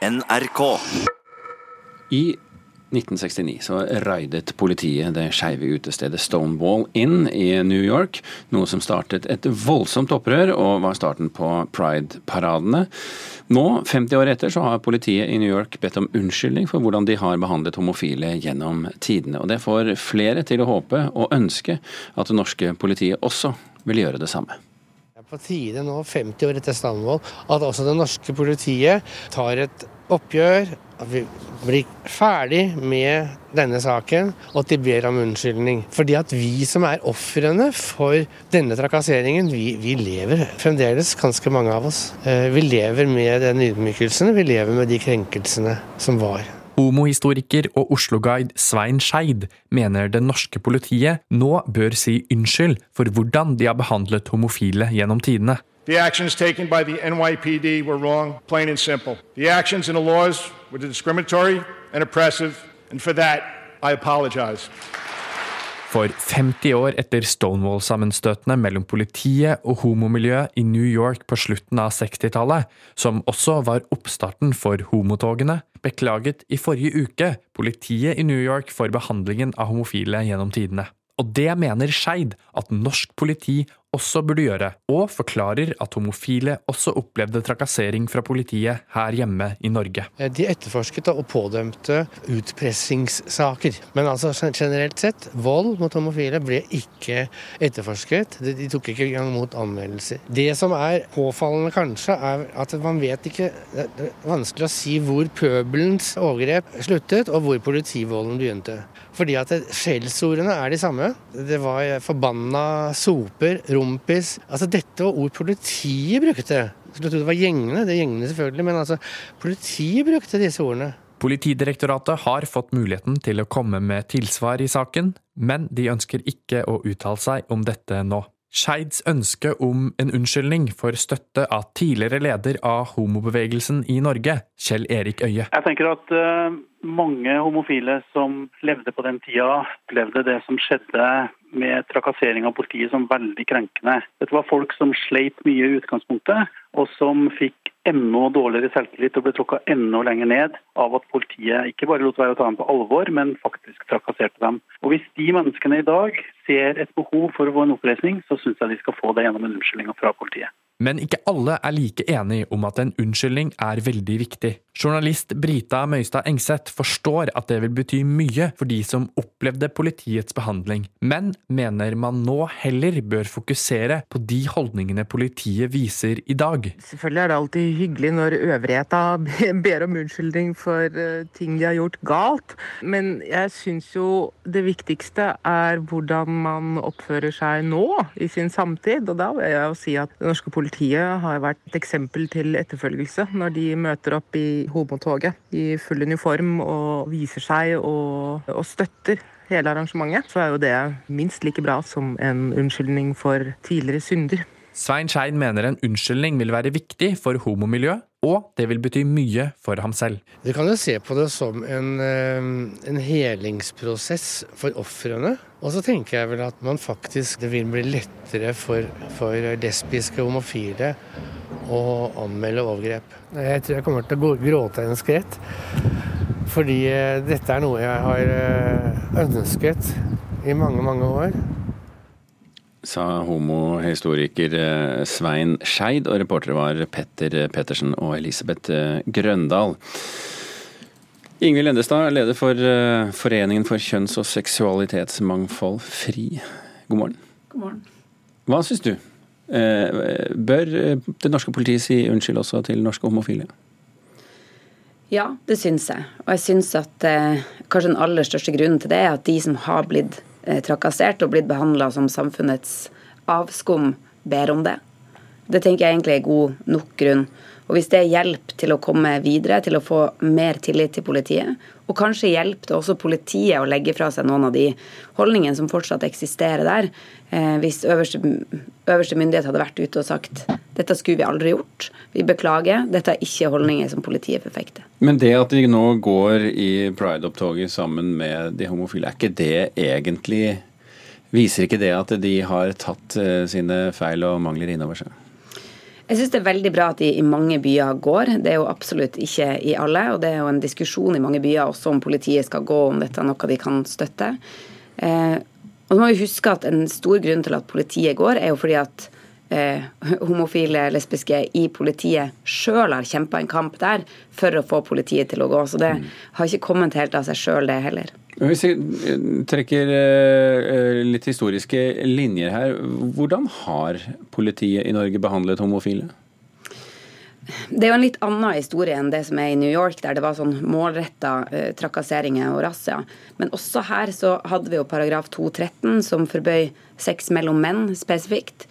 NRK. I 1969 så raidet politiet det skeive utestedet Stonewall Inn i New York, noe som startet et voldsomt opprør og var starten på Pride-paradene. Nå, 50 år etter, så har politiet i New York bedt om unnskyldning for hvordan de har behandlet homofile gjennom tidene. Og det får flere til å håpe og ønske at det norske politiet også vil gjøre det samme. På tide nå, 50 år etter Stonewall, at også det norske politiet tar et oppgjør. At vi blir ferdig med denne saken, og at de ber om unnskyldning. Fordi at vi som er ofrene for denne trakasseringen, vi, vi, lever fremdeles, ganske mange av oss. Eh, vi lever med den ydmykelsen, vi lever med de krenkelsene som var. Homohistoriker og Oslo-guide Svein Skeid mener det norske politiet nå bør si unnskyld for hvordan de har behandlet homofile gjennom tidene. The actions taken by the NYPD were wrong, plain and simple. The actions and the laws were discriminatory and oppressive, and for that, I apologize. For 50 år etter Stonewall-sammenstøtene mellom politiet og homomiljøet i New York på slutten av 60-tallet, som også var oppstarten for homotogene, beklaget i forrige uke politiet i New York for behandlingen av homofile gjennom tidene. Og det mener Skeid at norsk politi også burde gjøre, og forklarer at homofile også opplevde trakassering fra politiet her hjemme i Norge. De etterforsket og pådømte utpressingssaker. Men altså generelt sett, vold mot homofile ble ikke etterforsket. De tok ikke engang mot anmeldelser. Det som er påfallende kanskje, er at man vet ikke Det er vanskelig å si hvor pøbelens overgrep sluttet, og hvor politivolden begynte. Fordi at skjellsordene er de samme. Det var forbanna soper, rompis Altså dette var ord politiet brukte. Skulle tro det var gjengene, det er gjengene selvfølgelig, men altså politiet brukte disse ordene. Politidirektoratet har fått muligheten til å komme med tilsvar i saken, men de ønsker ikke å uttale seg om dette nå. Skeids ønske om en unnskyldning for støtte av tidligere leder av homobevegelsen i Norge, Kjell Erik Øie. Jeg tenker at uh, mange homofile som levde på den tida, opplevde det som skjedde med trakassering av politiet som veldig krenkende. Dette var folk som sleit mye i utgangspunktet, og som fikk enda dårligere selvtillit og ble tråkka enda lenger ned av at politiet ikke bare lot være å ta dem på alvor, men faktisk trakasserte dem. Og Hvis de menneskene i dag ser et behov for å få en oppreisning, så syns jeg de skal få det gjennom en unnskyldning fra politiet. Men ikke alle er like enige om at en unnskyldning er veldig viktig. Journalist Brita Møystad Engseth forstår at det vil bety mye for de som opplevde politiets behandling, men mener man nå heller bør fokusere på de holdningene politiet viser i dag. Selvfølgelig er det alltid hyggelig når øvrigheta ber om unnskyldning for eh, ting de har gjort galt, men jeg syns jo det viktigste er hvordan man oppfører seg nå, i sin samtid, og da vil jeg jo si at det norske politiet Politiet har vært et eksempel til etterfølgelse når de møter opp i homotoget i full uniform og viser seg og, og støtter hele arrangementet, så er jo det minst like bra som en unnskyldning for tidligere synder. Svein Skein mener en unnskyldning vil være viktig for homomiljøet, og det vil bety mye for ham selv. Du kan jo se på det som en, eh, en helingsprosess for ofrene. Og så tenker jeg vel at man faktisk Det vil bli lettere for, for lesbiske homofile å anmelde overgrep. Jeg tror jeg kommer til å gråte en skvett. Fordi eh, dette er noe jeg har eh, ønsket i mange, mange år sa homohistoriker eh, Svein Skeid, og reportere var Petter Pettersen og Elisabeth eh, Grøndal. Ingvild Endestad, leder for eh, Foreningen for kjønns- og seksualitetsmangfold FRI. God morgen. God morgen. Hva syns du? Bør det norske politiet si unnskyld også til norske homofile? Ja, det syns jeg. Og jeg syns at eh, kanskje den aller største grunnen til det er at de som har blitt trakassert og blitt behandla som samfunnets avskum, ber om det. Det tenker jeg egentlig er god nok grunn. Og hvis det er hjelp til å komme videre, til å få mer tillit til politiet, og kanskje hjelp til også politiet å legge fra seg noen av de holdningene som fortsatt eksisterer der, eh, hvis øverste, øverste myndighet hadde vært ute og sagt dette skulle vi aldri gjort, vi beklager, dette er ikke holdninger som politiet forfekter. Men det at de nå går i pride-opptoget sammen med de homofile, er ikke det egentlig Viser ikke det at de har tatt eh, sine feil og mangler innover seg? Jeg syns det er veldig bra at de i mange byer går. Det er jo absolutt ikke i alle. Og det er jo en diskusjon i mange byer også om politiet skal gå, om dette er noe de kan støtte. Eh, og så må vi huske at En stor grunn til at politiet går, er jo fordi at eh, homofile, lesbiske i politiet sjøl har kjempa en kamp der for å få politiet til å gå. Så det har ikke kommet helt av seg sjøl, det heller. Hvis vi trekker eh, litt historiske linjer her, hvordan har politiet i Norge behandlet homofile? Det er jo en litt annen historie enn det som er i New York, der det var sånn målretta eh, trakasseringer og razzia. Men også her så hadde vi jo paragraf 213 som forbøy sex mellom menn spesifikt.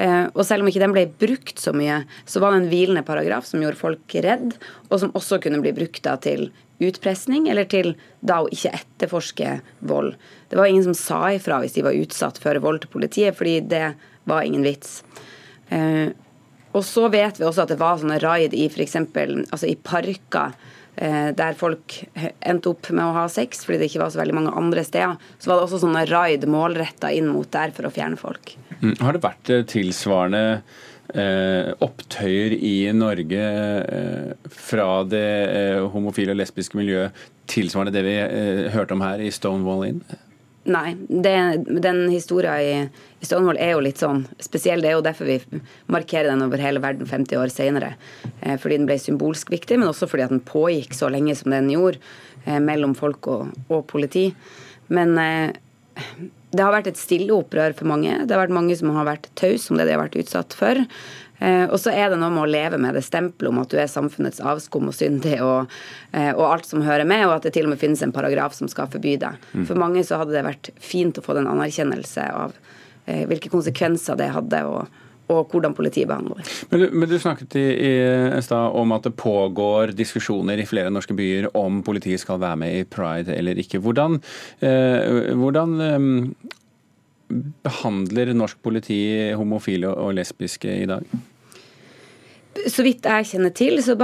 Eh, og selv om ikke den ble brukt så mye, så var det en hvilende paragraf som gjorde folk redd, og som også kunne bli brukt da til utpressing, eller til da å ikke etterforske vold. Det var ingen som sa ifra hvis de var utsatt for vold til politiet, fordi det var ingen vits. Eh, og så vet vi også at det var sånne raid i f.eks. Altså i parker eh, der folk endte opp med å ha sex fordi det ikke var så veldig mange andre steder. Så var det også sånne raid målretta inn mot der for å fjerne folk. Mm. Har det vært eh, tilsvarende eh, opptøyer i Norge eh, fra det eh, homofile og lesbiske miljøet tilsvarende det vi eh, hørte om her i Stonewall Inn? Nei. Det, den historia i, i, Stonewall er jo litt sånn spesiell. Det er jo derfor vi markerer den over hele verden 50 år senere. Eh, fordi den ble symbolsk viktig, men også fordi den pågikk så lenge som den gjorde eh, mellom folk og, og politi. Men eh, det har vært et stille opprør for mange. Det har vært mange som har vært tause om det de har vært utsatt for. Eh, og så er det noe med å leve med det stempelet om at du er samfunnets avskum og syndig og, eh, og, alt som hører med, og at det til og med finnes en paragraf som skal forby det. Mm. For mange så hadde det vært fint å få den anerkjennelse av eh, hvilke konsekvenser det hadde. og og hvordan politiet behandler det. Men du, men du snakket i, i stad om at det pågår diskusjoner i flere norske byer om politiet skal være med i pride eller ikke. Hvordan, eh, hvordan eh, behandler norsk politi homofile og lesbiske i dag? Så vidt jeg kjenner til, så,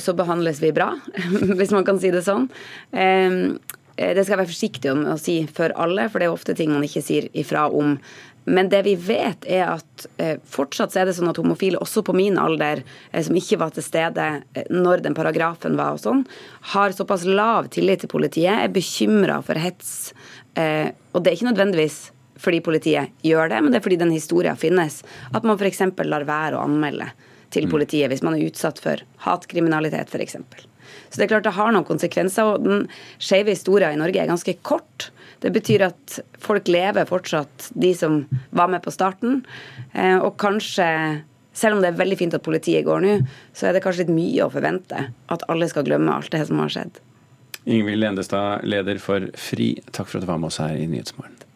så, behandles vi bra, hvis man kan si det sånn. Ehm, det skal jeg være forsiktig om å si for alle, for det er ofte ting man ikke sier ifra om. Men det vi vet, er at eh, fortsatt er det sånn at homofile, også på min alder, eh, som ikke var til stede eh, når den paragrafen var og sånn, har såpass lav tillit til politiet, er bekymra for hets. og det er ikke nødvendigvis fordi politiet gjør det, men det er fordi den historien finnes. At man f.eks. lar være å anmelde til mm. politiet hvis man er utsatt for hatkriminalitet f.eks. Så det er klart det har noen konsekvenser. Og den skeive historien i Norge er ganske kort. Det betyr at folk lever fortsatt, de som var med på starten. Eh, og kanskje, selv om det er veldig fint at politiet går nå, så er det kanskje litt mye å forvente at alle skal glemme alt det som har skjedd. Ingvild Endestad, leder for FRI, takk for at du var med oss her i Nyhetsmorgen.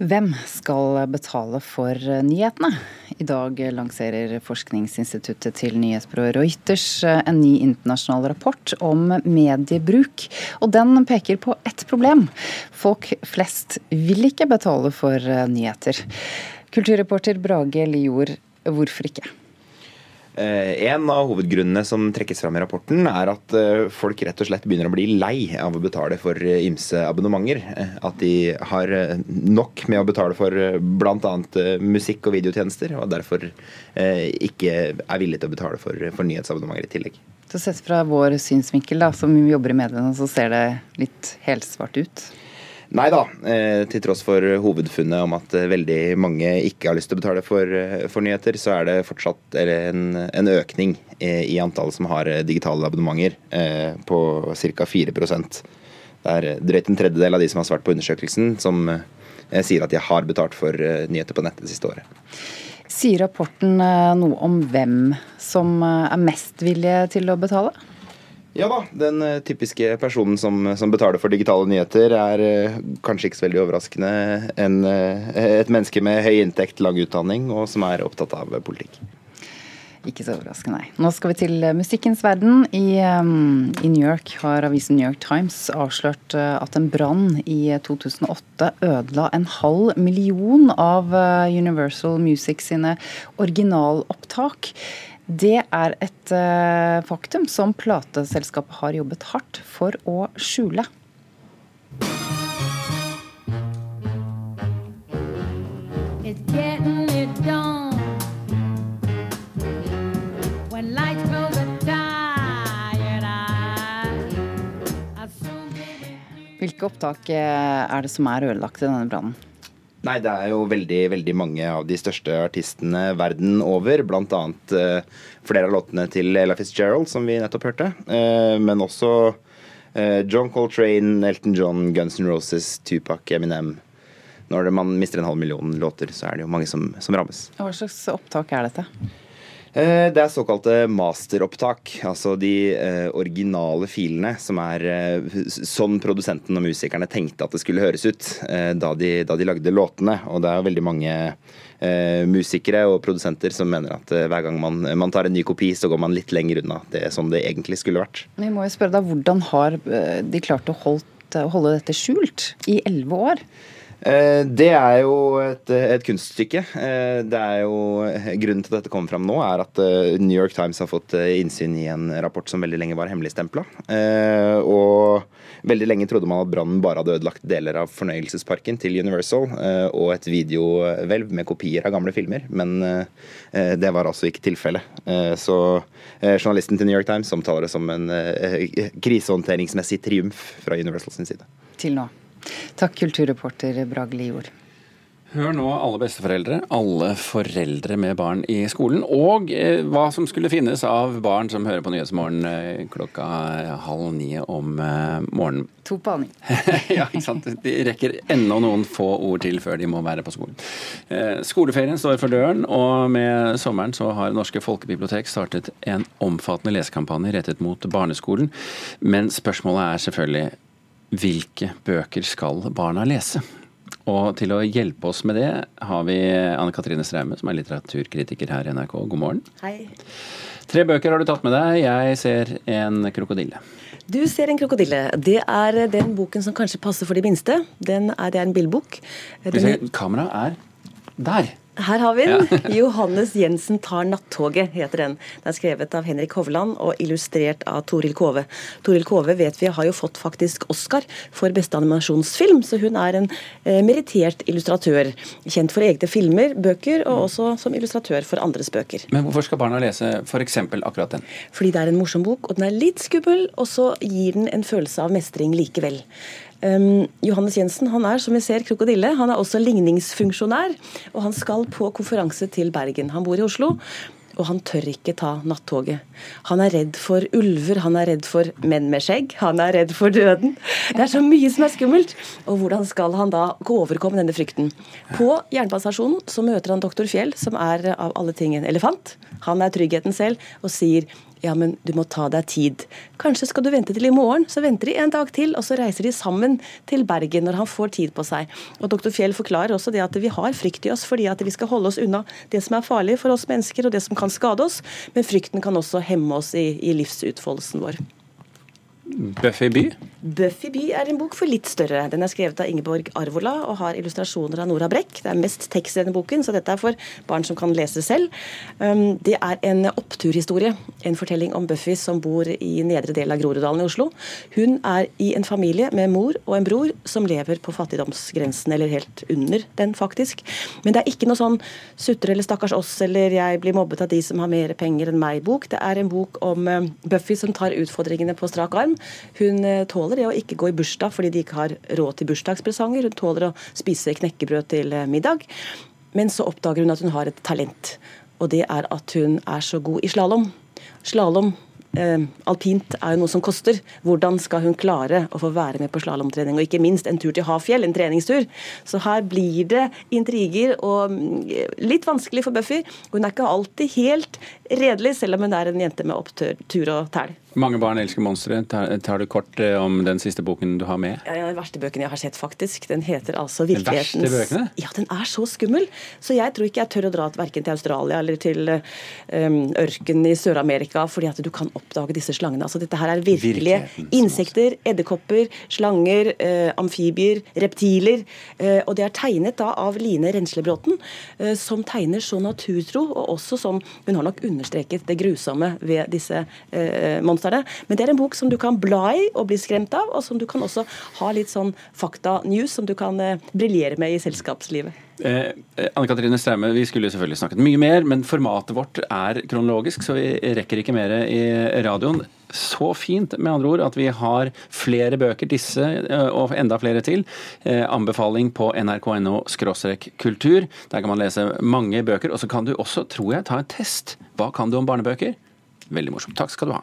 Hvem skal betale for nyhetene? I dag lanserer forskningsinstituttet til nyhetsbyrået Reuters en ny internasjonal rapport om mediebruk. Og den peker på ett problem. Folk flest vil ikke betale for nyheter. Kulturreporter Brage Lior, hvorfor ikke? Eh, en av hovedgrunnene som trekkes fram i rapporten, er at eh, folk rett og slett begynner å bli lei av å betale for eh, ymse abonnementer. At de har nok med å betale for bl.a. musikk og videotjenester, og derfor ikke er villige til å betale for, for nyhetsabonnementer i tillegg. Så sett fra vår synsvinkel, da, som jobber i mediene, så ser det litt helsvart ut? Nei da, eh, til tross for hovedfunnet om at eh, veldig mange ikke har lyst til å betale for, eh, for nyheter, så er det fortsatt en, en, økning i antallet som har digitale abonnementer på ca. 4% Det er drøyt en tredjedel av de som har svart på undersøkelsen, som sier at de har betalt for nyheter på nettet det siste året. Sier rapporten noe om hvem som er mest villige til å betale? Ja da, den eh, typiske personen som, som, betaler for digitale nyheter, er eh, kanskje ikke så veldig overraskende en, eh, et menneske med høy inntekt, lang utdanning, og som er opptatt av politikk. Ikke så overraskende, nei. Nå skal vi til musikkens verden. I, um, I, New York har avisen New York Times avslørt at en brann i 2008 ødela en halv million av Universal Music sine originalopptak. Det er et eh, faktum som plateselskapet har jobbet hardt for å skjule. Hvilke opptak eh, er det som er ødelagt i denne brannen? Nei, det er jo veldig veldig mange av de største artistene verden over. Blant annet uh, flere av låtene til Ella Fitzgerald, som vi nettopp hørte. Uh, men også uh, John Coltrane, Elton John, Guns N' Roses, Tupac, Eminem. Når man mister en halv million låter, så er det jo mange som, som rammes. Hva slags opptak er dette? Eh, det er såkalte masteropptak, altså de eh, originale filene som er sånn produsenten og musikerne tenkte at det skulle høres ut da de, da, de, lagde låtene. Og det er veldig mange musikere og produsenter som mener at hver gang man, man, tar en ny kopi, så går man litt lenger unna det som det egentlig skulle vært. Vi må jo spørre deg, Hvordan har de klart å holde dette skjult i elleve år? Eh, det er jo et, et, kunststykke. Eh, det er jo, grunnen til at dette kommer fram nå, er at eh, New York Times har fått innsyn i en rapport som veldig lenge var hemmeligstempla. Og veldig lenge trodde man at brannen bare hadde ødelagt deler av fornøyelsesparken til Universal og et videohvelv med kopier av gamle filmer, men det var altså ikke tilfellet. Så journalisten til New York Times omtaler det som en krisehåndteringsmessig triumf fra Universal sin side. Til nå. Takk, kulturreporter Bragli Lior. Hør nå, alle besteforeldre, alle foreldre med barn i skolen, og eh, hva som skulle finnes av barn som hører på Nyhetsmorgen eh, klokka halv ni om eh, morgenen. To på ni. ja, ikke sant. De rekker enda noen få ord til før de må være på skolen. Eh, skoleferien står for døren, og med sommeren så har Norske folkebibliotek startet en omfattende lesekampanje rettet mot barneskolen. Men spørsmålet er selvfølgelig hvilke bøker skal barna lese? Og til å hjelpe oss med det har vi Anne Katrine Straume, som er litteraturkritiker her i NRK. God morgen. Hei. Tre bøker har du tatt med deg. Jeg ser en krokodille. Du ser en krokodille. Det er den boken som kanskje passer for de minste. Den er, det er en bildbok. Kameraet er der. Her har vi den. Ja. 'Johannes Jensen tar nattoget', heter den. Den er skrevet av Henrik Hovland og illustrert av Toril Kove. Toril Kove vet vi har jo fått faktisk Oscar for beste animasjonsfilm, så hun er en eh, merittert illustratør. Kjent for egne filmer, bøker, og også som illustratør for andres bøker. Men hvorfor skal barna lese f.eks. akkurat den? Fordi det er en morsom bok, og den er litt skummel, og så gir den en følelse av mestring likevel. Um, Johannes Jensen han er som vi ser, krokodille. Han er også ligningsfunksjonær. Og han skal på konferanse til Bergen. Han bor i Oslo. Og han tør ikke ta nattoget. Han er redd for ulver, han er redd for menn med skjegg, han er redd for døden. Det er så mye som er skummelt. Og hvordan skal han da overkomme denne frykten? På jernbanestasjonen så møter han doktor Fjell, som er av alle ting en elefant. Han er tryggheten selv, og sier ja, men du må ta deg tid. Kanskje skal du vente til i morgen. Så venter de en dag til, og så reiser de sammen til Bergen når han får tid på seg. Og Dr. Fjell forklarer også det at vi har frykt i oss fordi at vi skal holde oss unna det som er farlig for oss mennesker, og det som kan skade oss. Men frykten kan også hemme oss i, i livsutfoldelsen vår. Buffy by? Buffy by er en bok for litt større. Den er skrevet av Ingeborg Arvola og har illustrasjoner av Nora Brekk. Det er mest tekst i denne boken, så dette er for barn som kan lese selv. Um, det er en oppturhistorie. En fortelling om Buffy som bor i nedre del av Groruddalen i Oslo. Hun er i en familie med mor og en bror som lever på fattigdomsgrensen, eller helt under den, faktisk. Men det er ikke noe sånn sutre eller stakkars oss eller jeg blir mobbet av de som har mer penger enn meg-bok. Det er en bok om um, Buffy som tar utfordringene på strak arm hun eh, tåler det å ikke gå i bursdag fordi de ikke har råd til bursdagspresanger. Hun tåler å spise knekkebrød til eh, middag. Men så oppdager hun at hun har et talent, og det er at hun er så god i slalåm. Slalåm eh, alpint er jo noe som koster. Hvordan skal hun klare å få være med på slalåmtrening, og ikke minst en tur til Hafjell, en treningstur. Så her blir det intriger og mm, litt vanskelig for Buffy. Hun er ikke alltid helt redelig, selv om hun er en jente med opptur og tæl. Mange barn elsker monstre. Tar, tar, du kort eh, om den siste boken du har med? Ja, Den verste bøken jeg har sett, faktisk. Den heter altså 'Virkelighetens' Den verste bøkene? Ja, den er så skummel. Så jeg tror ikke jeg tør å dra verken til Australia eller til um, ørkenen i Sør-Amerika, fordi at du kan oppdage disse slangene. Altså Dette her er virkelige insekter, edderkopper, slanger, uh, amfibier, reptiler. Uh, og det er tegnet da av Line Renslebråten, uh, som tegner så naturtro, og også som Hun har nok understreket det grusomme ved disse monstrene monstrene. Men det er en bok som du kan bla i og bli skremt av, og som du kan også ha litt sånn fakta-news som du kan eh, briljere med i selskapslivet. Eh, Anne Katrine Straume, vi skulle selvfølgelig snakket mye mer, men formatet vårt er kronologisk, så vi rekker ikke mer i radioen. Så fint med andre ord at vi har flere bøker, disse eh, og enda flere til. Eh, anbefaling på nrk.no kultur. Der kan man lese mange bøker. Og så kan du også, tror jeg, ta en test. Hva kan du om barnebøker? Veldig morsomt. Takk skal du ha.